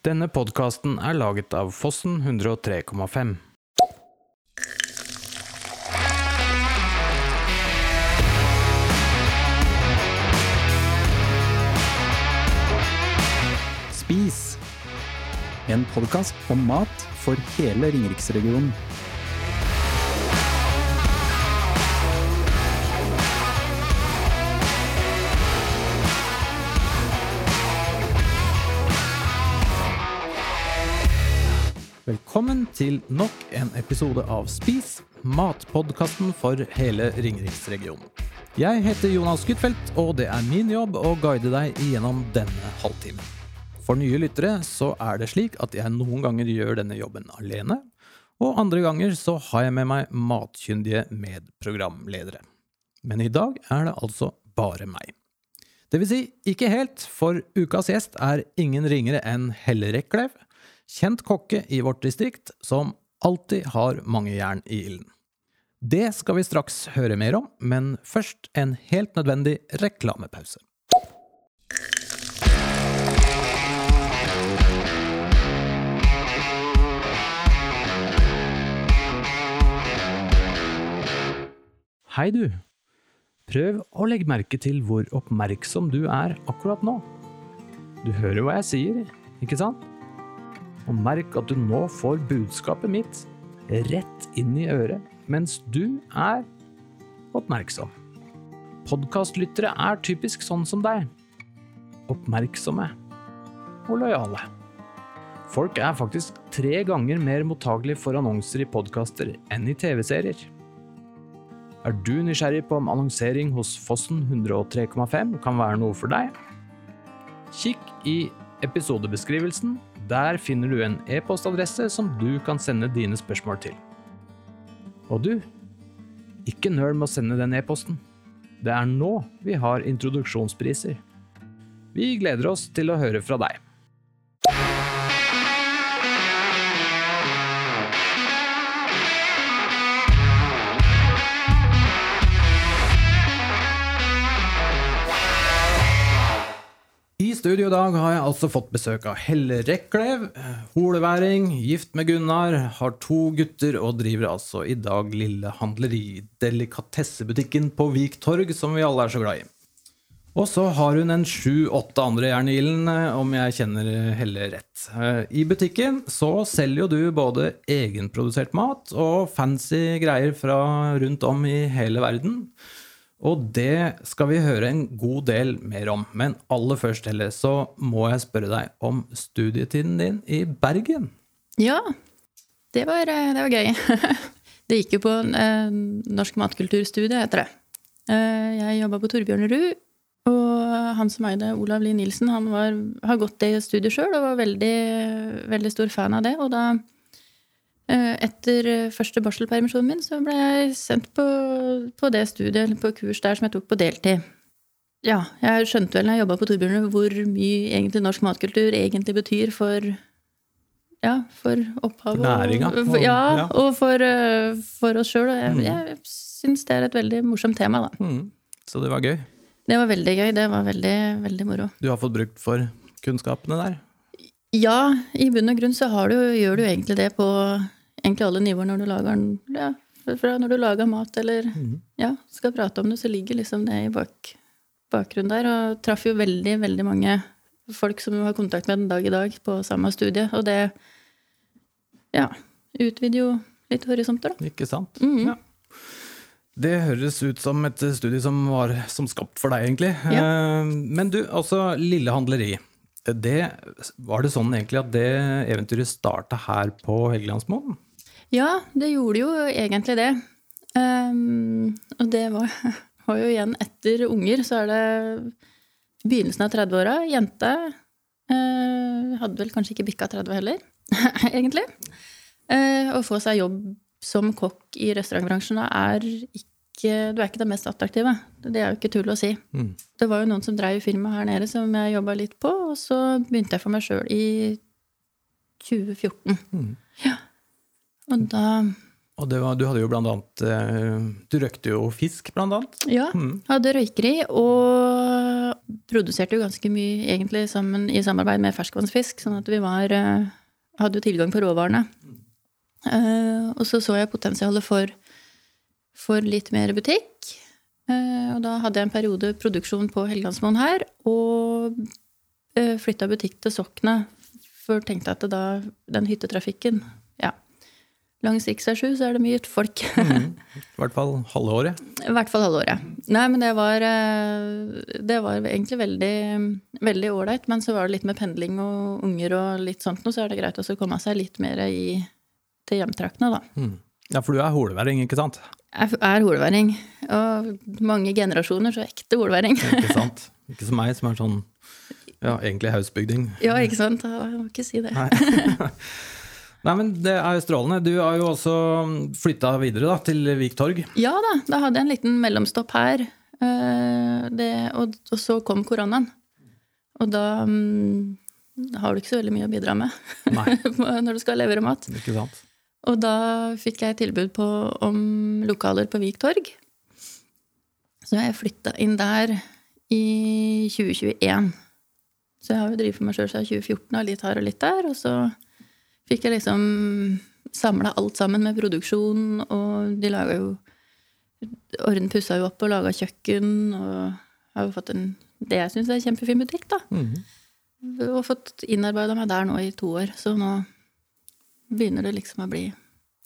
Denne podkasten er laget av Fossen 103,5. Spis. En podkast om mat for hele Ringeriksregionen. Velkommen til nok en episode av Spis, matpodkasten for hele Ringeriksregionen. Jeg heter Jonas Gutfeldt, og det er min jobb å guide deg gjennom denne halvtimen. For nye lyttere så er det slik at jeg noen ganger gjør denne jobben alene, og andre ganger så har jeg med meg matkyndige medprogramledere. Men i dag er det altså bare meg. Det vil si, ikke helt, for ukas gjest er ingen ringere enn Helle Rekklev, kjent kokke i vårt distrikt, som alltid har mange jern i ilden. Det skal vi straks høre mer om, men først en helt nødvendig reklamepause. Hei, du. Prøv å legge merke til hvor oppmerksom du er akkurat nå. Du hører hva jeg sier, ikke sant? Og merk at du nå får budskapet mitt rett inn i øret mens du er oppmerksom. Podkastlyttere er typisk sånn som deg. Oppmerksomme og lojale. Folk er faktisk tre ganger mer mottagelige for annonser i podkaster enn i TV-serier. Er du nysgjerrig på om annonsering hos Fossen 103,5 kan være noe for deg? Kikk i episodebeskrivelsen. Der finner du en e-postadresse som du kan sende dine spørsmål til. Og du, ikke nøl med å sende den e-posten. Det er nå vi har introduksjonspriser. Vi gleder oss til å høre fra deg. Studio i dag har jeg altså fått besøk av Helle Rekklev, holeværing, gift med Gunnar, har to gutter og driver altså i dag Lille Handleri, delikatessebutikken på Vik torg, som vi alle er så glad i. Og så har hun en sju-åtte andre jern i ilden, om jeg kjenner Helle rett. I butikken så selger jo du både egenprodusert mat og fancy greier fra rundt om i hele verden. Og det skal vi høre en god del mer om. Men aller først, Helle, så må jeg spørre deg om studietiden din i Bergen. Ja, det var, det var gøy. Det gikk jo på eh, norsk matkulturstudie, heter det. Eh, jeg jobba på Torbjørnerud, og han som eide Olav Lie Nilsen, han var, har gått det studiet sjøl og var veldig, veldig stor fan av det. Og da etter første barselpermisjonen min så ble jeg sendt på, på det studiet, eller på kurs der som jeg tok på deltid. Ja, jeg skjønte vel når jeg jobba på Torbjørnrud hvor mye egentlig norsk matkultur egentlig betyr for ja, for opphavet. For næringa. Og, ja, ja, og for, for oss sjøl. Jeg, mm. jeg syns det er et veldig morsomt tema, da. Mm. Så det var gøy? Det var veldig gøy. Det var veldig, veldig moro. Du har fått brukt for kunnskapene der? Ja, i bunn og grunn så du, gjør du egentlig det på egentlig alle nivåer når du lager ja, fra når du lager mat eller mm. ja, skal prate om det, så ligger liksom det i bak, bakgrunnen der. Og traff jo veldig, veldig mange folk som har kontakt med den dag i dag på samme studie. Og det ja, utvider jo litt horisonter, da. Ikke sant. Mm. Ja. Det høres ut som et studie som var som skapt for deg, egentlig. Ja. Men du, altså Lille Handleri. Det, var det sånn egentlig at det eventyret starta her på Helgelandsmoen? Ja, det gjorde jo egentlig det. Um, og det var, var, jo igjen etter unger, så er det begynnelsen av 30-åra. Jente. Uh, hadde vel kanskje ikke bikka 30 heller, egentlig. Uh, å få seg jobb som kokk i restaurantbransjen da er ikke Du er ikke det mest attraktive. Det er jo ikke tull å si. Mm. Det var jo noen som drev firma her nede som jeg jobba litt på, og så begynte jeg for meg sjøl i 2014. Mm. Ja. Og da Og var, du hadde jo blant annet eh, Du røykte jo fisk, blant annet. Ja. Mm. Hadde røykeri, og produserte jo ganske mye egentlig sammen i samarbeid med ferskvannsfisk, sånn at vi var, eh, hadde jo tilgang på råvarene. Eh, og så så jeg potensialet for, for litt mer butikk. Og da hadde jeg en periode produksjon på Helgelandsmoen her, og uh, flytta butikk til Sokna. For tenkte at det da, den hyttetrafikken. Langs rv. 7 så er det mye folk. I hvert fall halve året. I hvert fall halve året. Nei, men det var, eh, det var egentlig veldig ålreit. Men så var det litt med pendling og unger og litt sånt noe, så er det greit å komme seg litt mer i, til hjemtraktene, da. Mm. Ja, for du er holeværing, ikke sant? Jeg er holeværing. Og mange generasjoner, så ekte holeværing. Ikke sant? Ikke som meg, som er sånn ja, egentlig hausbygding. Ja, ikke sant? Jeg må ikke si det. Nei. Men det er jo strålende. Du har jo også flytta videre da, til Vik torg. Ja da, da hadde jeg en liten mellomstopp her. Eh, Det, og, og så kom koronaen. Og da um, har du ikke så veldig mye å bidra med når du skal levere mat. ikke sant? Og da fikk jeg tilbud på, om lokaler på Vik torg. Så jeg flytta inn der i 2021. Så jeg har jo drevet for meg sjøl siden 2014, og litt her og litt der. Og så fikk jeg liksom samla alt sammen med produksjon, og de laga jo Orden pussa jo opp og laga kjøkken, og har jo fått en det jeg syns er en kjempefin butikk, da. Mhm. Og fått innarbeida meg der nå i to år, så nå begynner det liksom å bli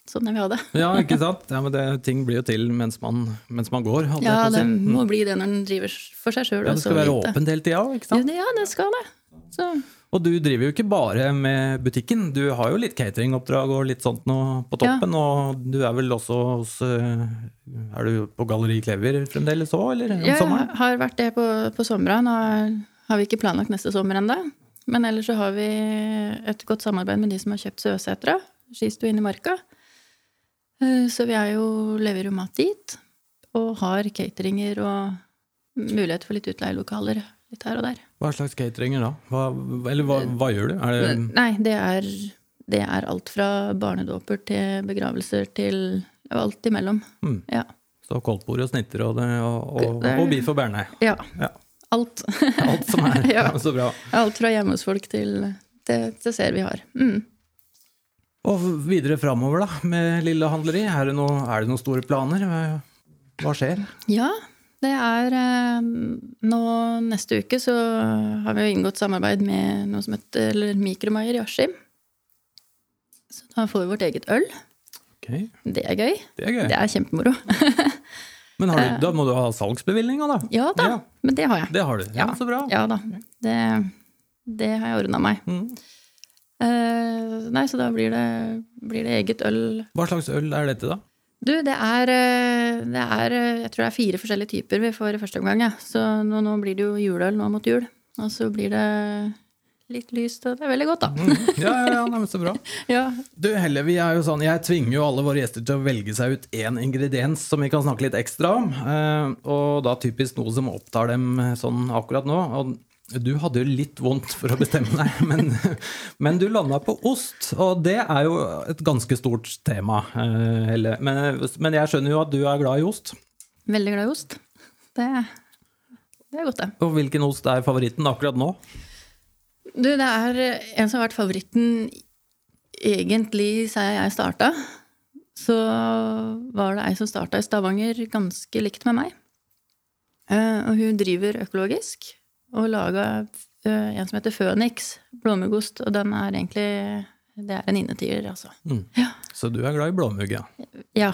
sånn jeg vil ha det. Ja, ikke sant? Ja, men det, ting blir jo til mens man, mens man går. Ja, det må bli det når den driver for seg sjøl. ja, det skal være åpent hele tida ikke sant? ja, det skal det. Så, Og du driver jo ikke bare med butikken, du har jo litt cateringoppdrag og litt sånt nå på toppen. Og du er vel også hos eh, Er du på Galleri Klever fremdeles òg, eller? Om ja, sommeren? har vært det på, på sommeren. Nå har vi ikke planlagt neste sommer ennå. Men ellers så har vi et godt samarbeid med de som har kjøpt Søsetra. Skistue inne i marka. Eh, Så vi er jo, leverer jo mat dit. Og har cateringer og mulighet for litt utleielokaler litt her og der. Hva slags cateringer da? Hva, eller hva, hva gjør du? Det, Nei, det er, det er alt fra barnedåper til begravelser til alt imellom. Mm. Ja. så koldtbord og snitter og, det, og, og, og biff og bearnés? ja. Ja. Alt. Alt som er. Ja. Så bra. alt fra hjemme hos folk til det, det ser vi har. Mm. Og videre framover, da, med Lille Handleri. Er det, noe, er det noen store planer? Hva skjer? Ja, det er eh, Nå neste uke så har vi jo inngått samarbeid med noe som heter Mikromeier i Askim. Så da får vi vårt eget øl. Okay. Det er gøy. Det er gøy. Det er kjempemoro. Men har du, da må du ha salgsbevilgninga, da? Ja da, Ja. men det har jeg. Det har du. Ja, så bra. Ja da. Det, det har jeg ordna meg. Mm. Uh, nei, så da blir det, blir det eget øl. Hva slags øl er dette, da? Du, det er, eh, det er eh, Jeg tror det er fire forskjellige typer vi får i første omgang. Ja. Så nå, nå blir det jo juleøl nå mot jul. Og så blir det litt lyst, og det er veldig godt, da. Mm. Ja, ja, ja, så bra. Ja, Du, Helle, vi er jo sånn, Jeg tvinger jo alle våre gjester til å velge seg ut én ingrediens som vi kan snakke litt ekstra om. Eh, og da typisk noe som opptar dem eh, sånn akkurat nå. og du hadde jo litt vondt for å bestemme deg, men, men du landa på ost. Og det er jo et ganske stort tema, eh, Men, men jeg skjønner jo at du er glad i ost. veldig glad i ost. Det, det er godt, det. Og hvilken ost er favoritten akkurat nå? Du, det er en som har vært favoritten egentlig siden jeg starta. Så var det ei som starta i Stavanger ganske likt med meg. Eh, Og hun driver økologisk og laga eh, en som heter Føniks blåmuggost. Og den er egentlig Det er en innetier, altså. Mm. Ja. Så du er glad i blåmugg, ja. ja.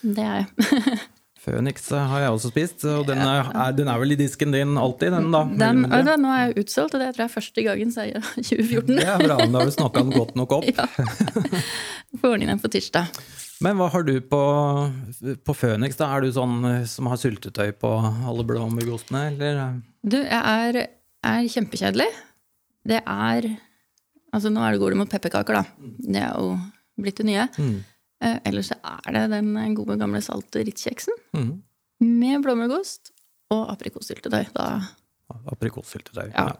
Det er jeg. Føniks har jeg også spist, og den er, er, den er vel i disken din alltid, den da? Den, hva, nå er jeg utsolgt, og det tror jeg er første gangen siden 2014. Det er bra, da har du snakka den godt nok opp. Ja. Får den inn på tirsdag. Men hva har du på, på da? Er du sånn eh, som har syltetøy på alle blåmuggostene, eller? Du, jeg er, er kjempekjedelig. Det er Altså, nå er det går det mot pepperkaker, da. Det er jo blitt det nye. Mm. Eh, ellers så er det den gode, gamle salte Ritz-kjeksen Mm. med blåmuggost og aprikossyltetøy. Aprikossyltetøy. Ja. Ja.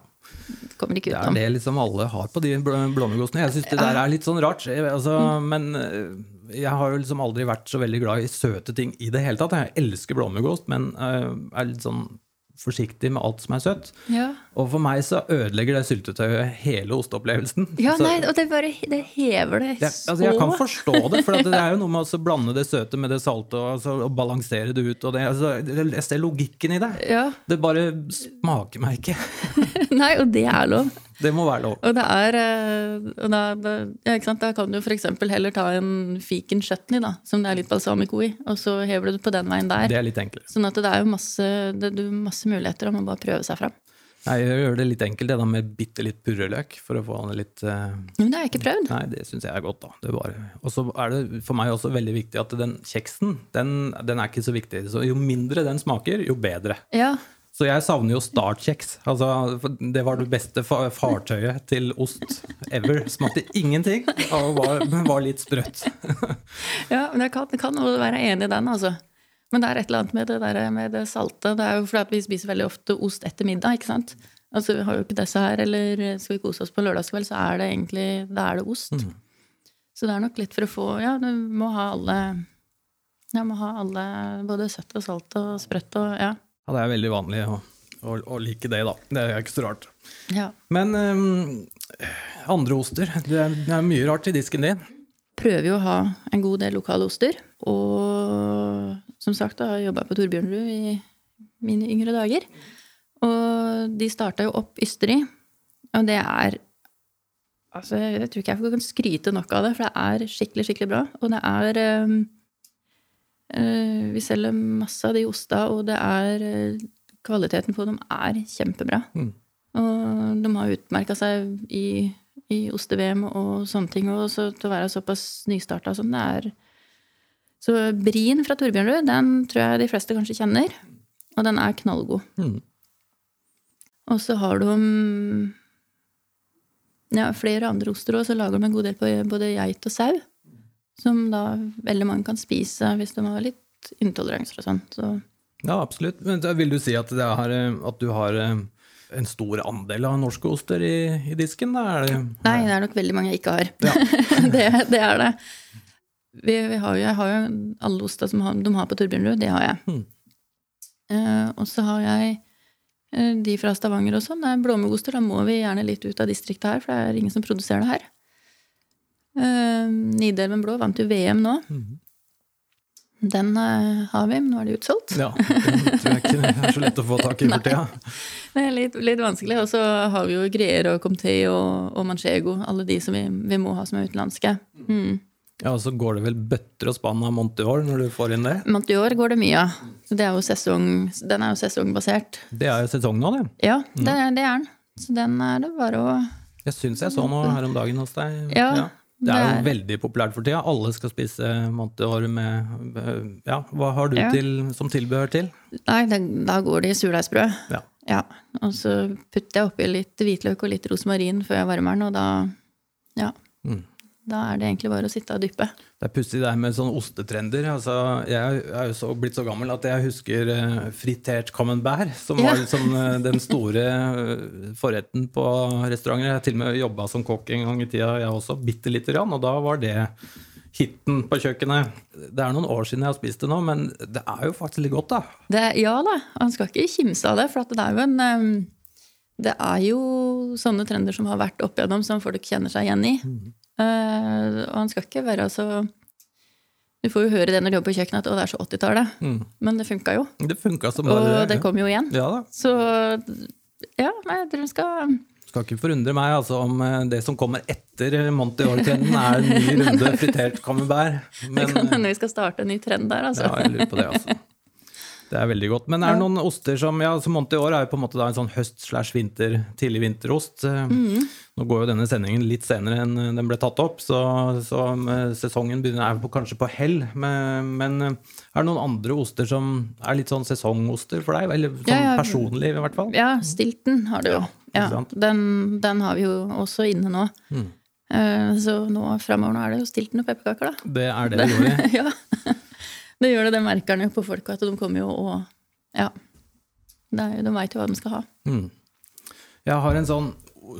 kommer ikke Det er det liksom alle har på de blå- blåmuggostene. Jeg syns det der er litt sånn rart. Altså, mm. Men eh, jeg har jo liksom aldri vært så veldig glad i søte ting i det hele tatt. Jeg elsker blåmuggost, men uh, er litt sånn forsiktig med alt som er søtt. Ja. Og for meg så ødelegger det syltetøyet hele osteopplevelsen. Ja, Så- nei, og det bare det hever det det, så altså jeg kan forstå det, for det er jo noe med å blande det søte med det salte og, altså, og balansere det ut. Og det, altså, jeg ser logikken i det. Ja. Det bare smaker meg ikke. Nei, og det er lov. Det må være lov. Og det er eh, og da, da, ja, ikke sant? da kan du f.eks. heller ta en fiken chutney, da, som det er litt balsamico i, og så hever du det på den veien der. Det er litt enklere. Sånn at det er jo masse, det, du, masse muligheter om å bare prøve seg fram. Nei, jeg gjør det litt enkelt, det da med bitte litt purreløk. For å få den litt Uh... Men det har jeg ikke prøvd. Nei, det syns jeg er godt, da. Det er bare- Og så er det for meg også veldig viktig at den kjeksen, den, den er ikke så viktig. Så jo mindre den smaker, jo bedre. Ja, Så jeg savner jo startkjeks. Altså, det var det beste fa fartøyet til ost ever. Smakte ingenting og var, var litt sprøtt. ja men jeg kan, kan være enig i den, altså. Men det er et eller annet med det, der, med det salte. Det er jo fordi vi spiser veldig ofte ost etter middag, ikke sant. Altså, Vi har jo ikke dessert, eller skal vi kose oss på lørdagskveld, så er det egentlig da er det ost. Så det er nok litt for å få Ja, du må ha alle Ja, må ha alle, både søtt og salt og sprøtt og ja. Ja, det er veldig vanlig å, å, å like det, da. Det er ikke så rart. ja. Men um, andre oster det er, det er mye rart i disken din. Prøver jo å ha en god del lokale oster. Og som sagt, da har jeg jobba på Torbjørnrud i mine yngre dager. Og de starta jo opp ysteri. Og det er Altså, jeg tror ikke jeg kan skryte nok av det, for det er skikkelig, skikkelig bra. Og det er eh, Vi selger masse av de osta, og det er eh, Kvaliteten på dem er kjempebra. Mm. Og de har utmerka seg i, i oste-VM og sånne ting. Og så til å være såpass nystarta som det er. Så Brien fra Torbjørnrud, den tror jeg de fleste kanskje kjenner. Og den er knallgod. Mm. Og så har de ja, flere andre oster òg, så lager de en god del på både geit og sau. Som da veldig mange kan spise hvis de har litt intoleranser og sånn. Så Ja, absolutt. Men da vil du si at, det er, eh, at du har eh, en stor andel av norske oster i, i disken? Da det, Nei, det er nok veldig mange jeg ikke har. det, det er det. Vi, vi har jo, jeg har jo alle osta som har, de har på Torbjørnrud, det har jeg. Hmm. Uh, og så har jeg de fra Stavanger og sånn. Det er blåmuggoster. Da må vi gjerne litt ut av distriktet her, for det er ingen som produserer det her. Eh, Nidelven blå vant jo VM nå. Mhm. Den uh, har vi, men nå er det utsolgt. Ja, det tror jeg ikke er så lett å få tak i for tida. Det er litt, litt vanskelig. Og så har vi jo Greer og Comté og, og Manchego. Alle de som vi, vi må ha som er utenlandske. Mm. Ja, og så går det vel bøtter og spann av Monteor når du får inn det? Montior går det mye av. Det den er jo sesongbasert. Det er jo sesong nå, det. Ja, det, det er den. Så den er det bare å Jeg syns jeg så noe her om dagen hos deg. Ja, Det er jo veldig populært for tida. Alle skal spise Monteor med Ja, hva har du Ja. til, som tilbehør til? Nei, da går det i surdeigsbrød. Ja. Ja. Og så putter jeg oppi litt hvitløk og litt rosmarin før jeg varmer den, og da Ja. Mm. Da er det egentlig bare å sitte og dyppe. Det er pussig det her med sånne ostetrender. Altså, jeg er jo så, blitt så gammel at jeg husker eh, fritert camembert, som Ja. var liksom, eh, den store eh, forretten på restauranter. Jeg har til og med jobba som kokk en gang i tida, jeg også, bitte lite grann, og da var det hiten på kjøkkenet. Det er noen år siden jeg har spist det nå, men det er jo faktisk litt godt, da. Det, ja da, han skal ikke kimse av det, for at det er jo en um Det er jo sånne trender som har vært opp igjennom, som folk kjenner seg igjen i. Eh, og han skal ikke være så Du får jo høre det når du jobber på kjøkkenet, at å, det er så 80-tallet. Mm. Men det funka jo. Det funka som Og det kom jo igjen. Ja. Så ja, nei, jeg tror hun skal Skal ikke forundre meg altså, om eh, det som kommer etter Monteor-trenden, er en ny runde fritert camembert. Det kan eh, hende vi skal starte en ny trend der, altså. Ja, jeg lurer på det, altså. Det er veldig godt. Men er det noen oster som ja, så Monteor er jo på en måte da en sånn høst- slash vinter, tidlig vinterost. Eh, Mm. Nå går jo denne sendingen litt senere enn eh, den ble tatt opp, så, så eh, sesongen begynner er på, kanskje på hell. Men, men er det noen andre oster som er litt sånn sesongoster for deg? Eller sånn Ja, ja. personlig, i hvert fall? Ja, Stilton har du jo. Ja, den, den har vi jo også inne nå. Mm. Så nå framover nå er det jo Stilton og pepperkaker, da. Det er det det går i. ja. Det gjør det. Det merker han jo på folk, at de kommer jo og Ja. Er, de veit jo hva de skal ha. Mm. Jeg har en sånn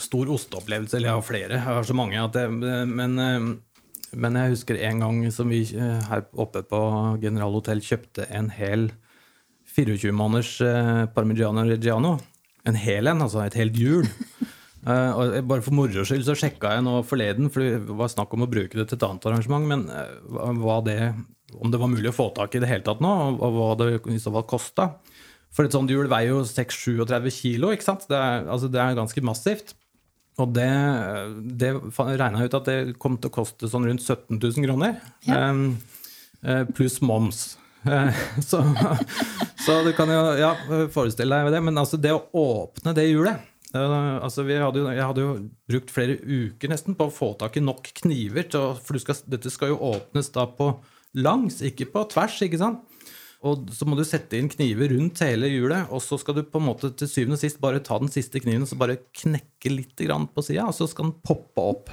stor osteopplevelse, eller jeg har flere, jeg har så mange, at det, men, eh, men jeg husker en gang som vi eh, her oppe på General Hotell kjøpte en hel 24 måneders eh, Parmigiano Reggiano. En hel en, altså et helt hjul. Uh, og bare for moro skyld så sjekka jeg nå forleden, for det var snakk om å bruke det til et annet arrangement, men hva- hva det, om det var mulig å få tak i det hele tatt nå, og hva det i så fall kosta. For et sånt hjul veier jo 6-37 kilo, ikke sant? Det er, altså det er ganske massivt. Og det, det regna jeg ut at det kom til å koste sånn rundt 17 000 kroner. Ja. Um, pluss moms. Eh, så, så du kan jo ja, forestille deg det. Men altså det å åpne det hjulet Uh, altså vi hadde jo, Jeg hadde jo brukt flere uker nesten på å få tak i nok kniver. Til, for du skal, dette skal jo åpnes da på langs, ikke på tvers. ikke sant? Og så må du sette inn kniver rundt hele hjulet, og så skal du på en måte til syvende og sist bare ta den siste kniven og så bare knekke litt på sida, og så skal den poppe opp.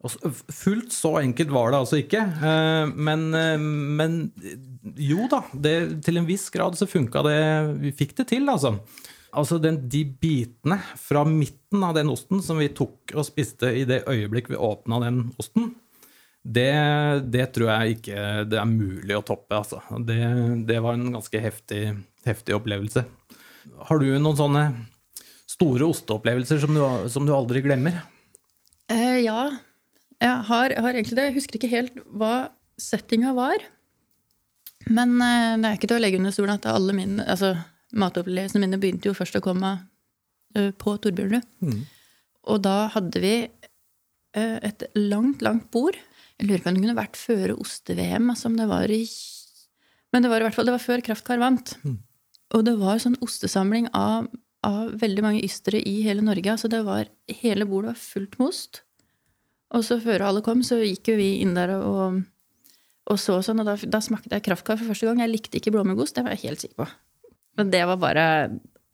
Og Fullt så enkelt var det altså ikke. eh, Men, eh, men jo da, det, til en viss grad så funka det. Vi fikk det til, altså. Altså den, De bitene fra midten av den osten som vi tok og spiste i det øyeblikk vi åpna den osten, det, det tror jeg ikke det er mulig å toppe. Altså. Det, det var en ganske heftig, heftig opplevelse. Har du noen sånne store osteopplevelser som du, som du aldri glemmer? Eh, ja, jeg har, har egentlig det. Jeg husker ikke helt hva settinga var. Men eh, det er ikke til å legge under stolen at alle mine altså, matopplevelsene mine begynte jo først å komme uh, på Torbjørnrud. Mm. Og da hadde vi uh, et langt, langt bord. Jeg lurer på om det kunne vært før oste-VM, altså det var i Men det var i hvert fall det var før Kraftkar vant. Og det var sånn ostesamling av, av veldig mange ystere i hele Norge. Altså det var, hele bordet var fullt med ost. Og så før alle kom, så gikk jo vi inn der og, og så sånn, og da, da smakte jeg kraftkar for første gang. Jeg likte ikke blåmuggost, det var jeg helt sikker på. Men det var bare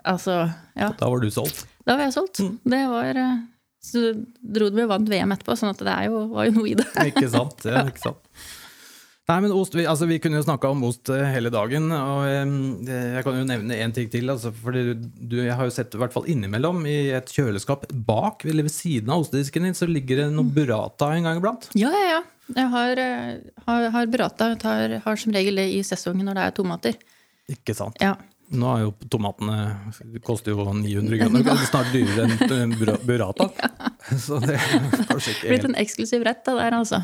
Altså, ja. Da var du solgt. Da var jeg solgt. Det var eh, Så dro de og vant VM etterpå, sånn at det er jo, var jo noe i det. Ikke sant? Ja, ikke sant. Nei, men ost, vi, altså, vi kunne jo snakka om ost eh, hele dagen. og Jeg kan jo nevne én ting til. Altså, fordi du, Jeg har jo sett i hvert fall innimellom i et kjøleskap bak eller ved siden av ostedisken din, så ligger det noe burrata en gang iblant. Ja, ja, ja. Jeg har, eh, har, har burrata. Tar, har som regel det i sesongen når det er tomater. Ikke sant? Ja. Nå er jo tomatene koster jo 900 kroner. Det er snart dyrere enn burata. bura- Så det er kanskje ikke Blitt en eksklusiv rett, det der, altså.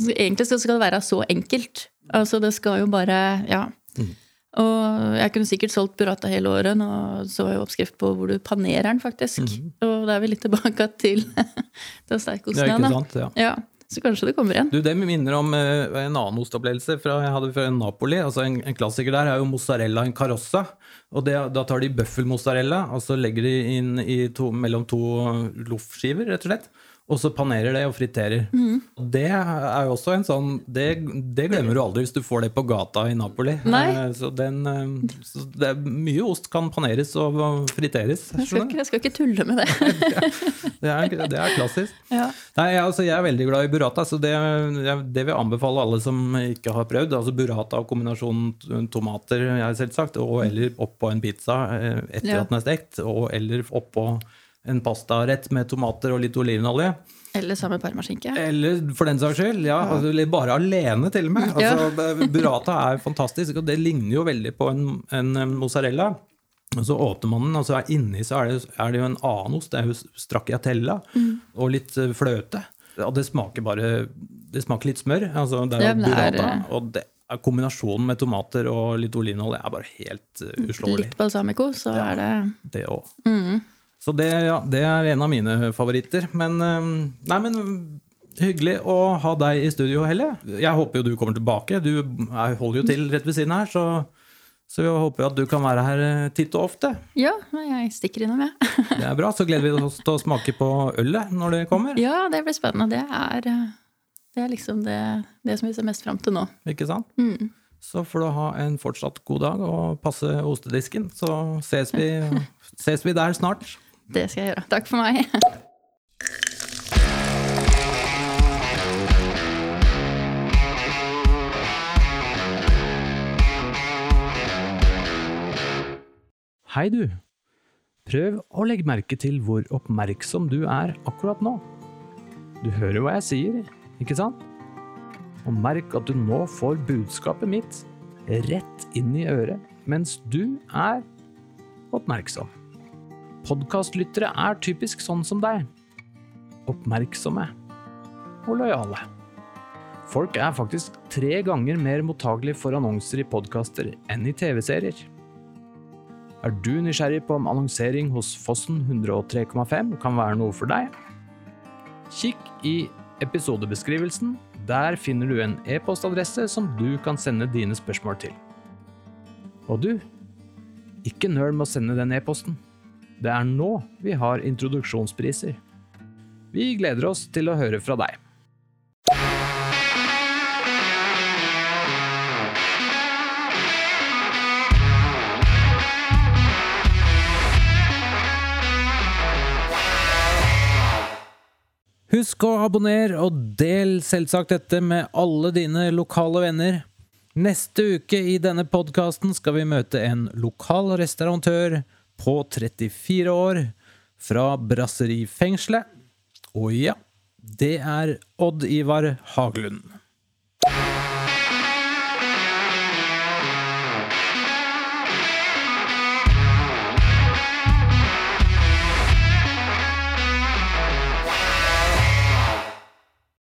Så Egentlig skal det være så enkelt. Altså, det skal jo bare Ja. Hmm. Og jeg kunne sikkert solgt burrata hele året. og så jeg jo oppskrift på hvor du panerer den, faktisk. Og da er vi litt tilbake til, til steikosten. Ja, igjen, da. sant? Ja. Ja, så kanskje det kommer igjen. Du, Det minner om uh, en annen ostopplevelse fra, jeg hadde fra Napoli. altså en, en klassiker der er jo mozzarella en carossa. og det, Da tar de bøffelmozzarella og så legger de inn to, mellom to loffskiver, rett og slett. Og så panerer det og friterer. Mm. Det er jo også en sånn det, det glemmer du aldri hvis du får det på gata i Napoli. Nei. Eh, Så, den, eh, så det Mye ost kan paneres og friteres. Jeg skal, ikke, jeg skal ikke tulle med det. Det er, det er klassisk. Ja. Nei, altså, jeg er veldig glad i burrata, så det, det vil jeg anbefale alle som ikke har prøvd. Altså Burrata og kombinasjonen tomater, jeg selvsagt, og eller oppå en pizza eh, etter Ja. at den er stekt, og eller oppå en pastarett med tomater og litt olivenolje. Eller samme parmaskinke. Eller for den saks skyld, ja, altså, bare alene til og med. Ja. Altså, ja. burrata er fantastisk, og det ligner jo veldig på en, en eh, mozzarella. Og så åpner man den, og så er inni så er det, er det jo en annen ost. Det er jo stracciatella Mm. og litt eh, fløte. Og det smaker bare Det smaker litt smør. Altså, det er Ja, burrata. eh, Og det kombinasjonen med tomater og litt olivenolje er bare helt uh, uslåelig. Litt balsamico, så Ja. er det Det òg. mm. Så det, ja, det er en av mine favoritter. Men eh, Nei, men hyggelig å ha deg i studio, Helle. Jeg håper jo du kommer tilbake. Du er, holder jo til rett ved siden her, så, så jeg håper at du kan være her eh, titt og ofte. Ja, jeg stikker innom, jeg. Det er bra. Så gleder vi oss til å smake på ølet når det kommer. Ja, det blir spennende. Det er, eh, det er liksom det, det som vi ser mest fram til nå. Ikke sant? Mm. Så får du ha en fortsatt god dag og passe ostedisken. Så ses vi, ses vi der snart. Det skal jeg gjøre. Takk for meg. Hei, du. Prøv å legge merke til hvor oppmerksom du er akkurat nå. Du hører hva jeg sier, ikke sant? Og merk at du nå får budskapet mitt rett inn i øret mens du er oppmerksom. Podkastlyttere er typisk sånn som deg. Oppmerksomme og lojale. Folk er faktisk tre ganger mer mottagelige for annonser i podkaster enn i TV-serier. Er du nysgjerrig på om annonsering hos Fossen 103,5 kan være noe for deg? Kikk i episodebeskrivelsen. Der finner du en e-postadresse som du kan sende dine spørsmål til. Og du, ikke nøl med å sende den e-posten. Det er nå vi har introduksjonspriser. Vi gleder oss til å høre fra deg. Husk å abonnere og del selvsagt dette med alle dine lokale venner. Neste uke i denne podkasten skal vi møte en lokal restauratør på 34 år fra Brasserifengselet. Og ja, det er Odd Ivar Haglund.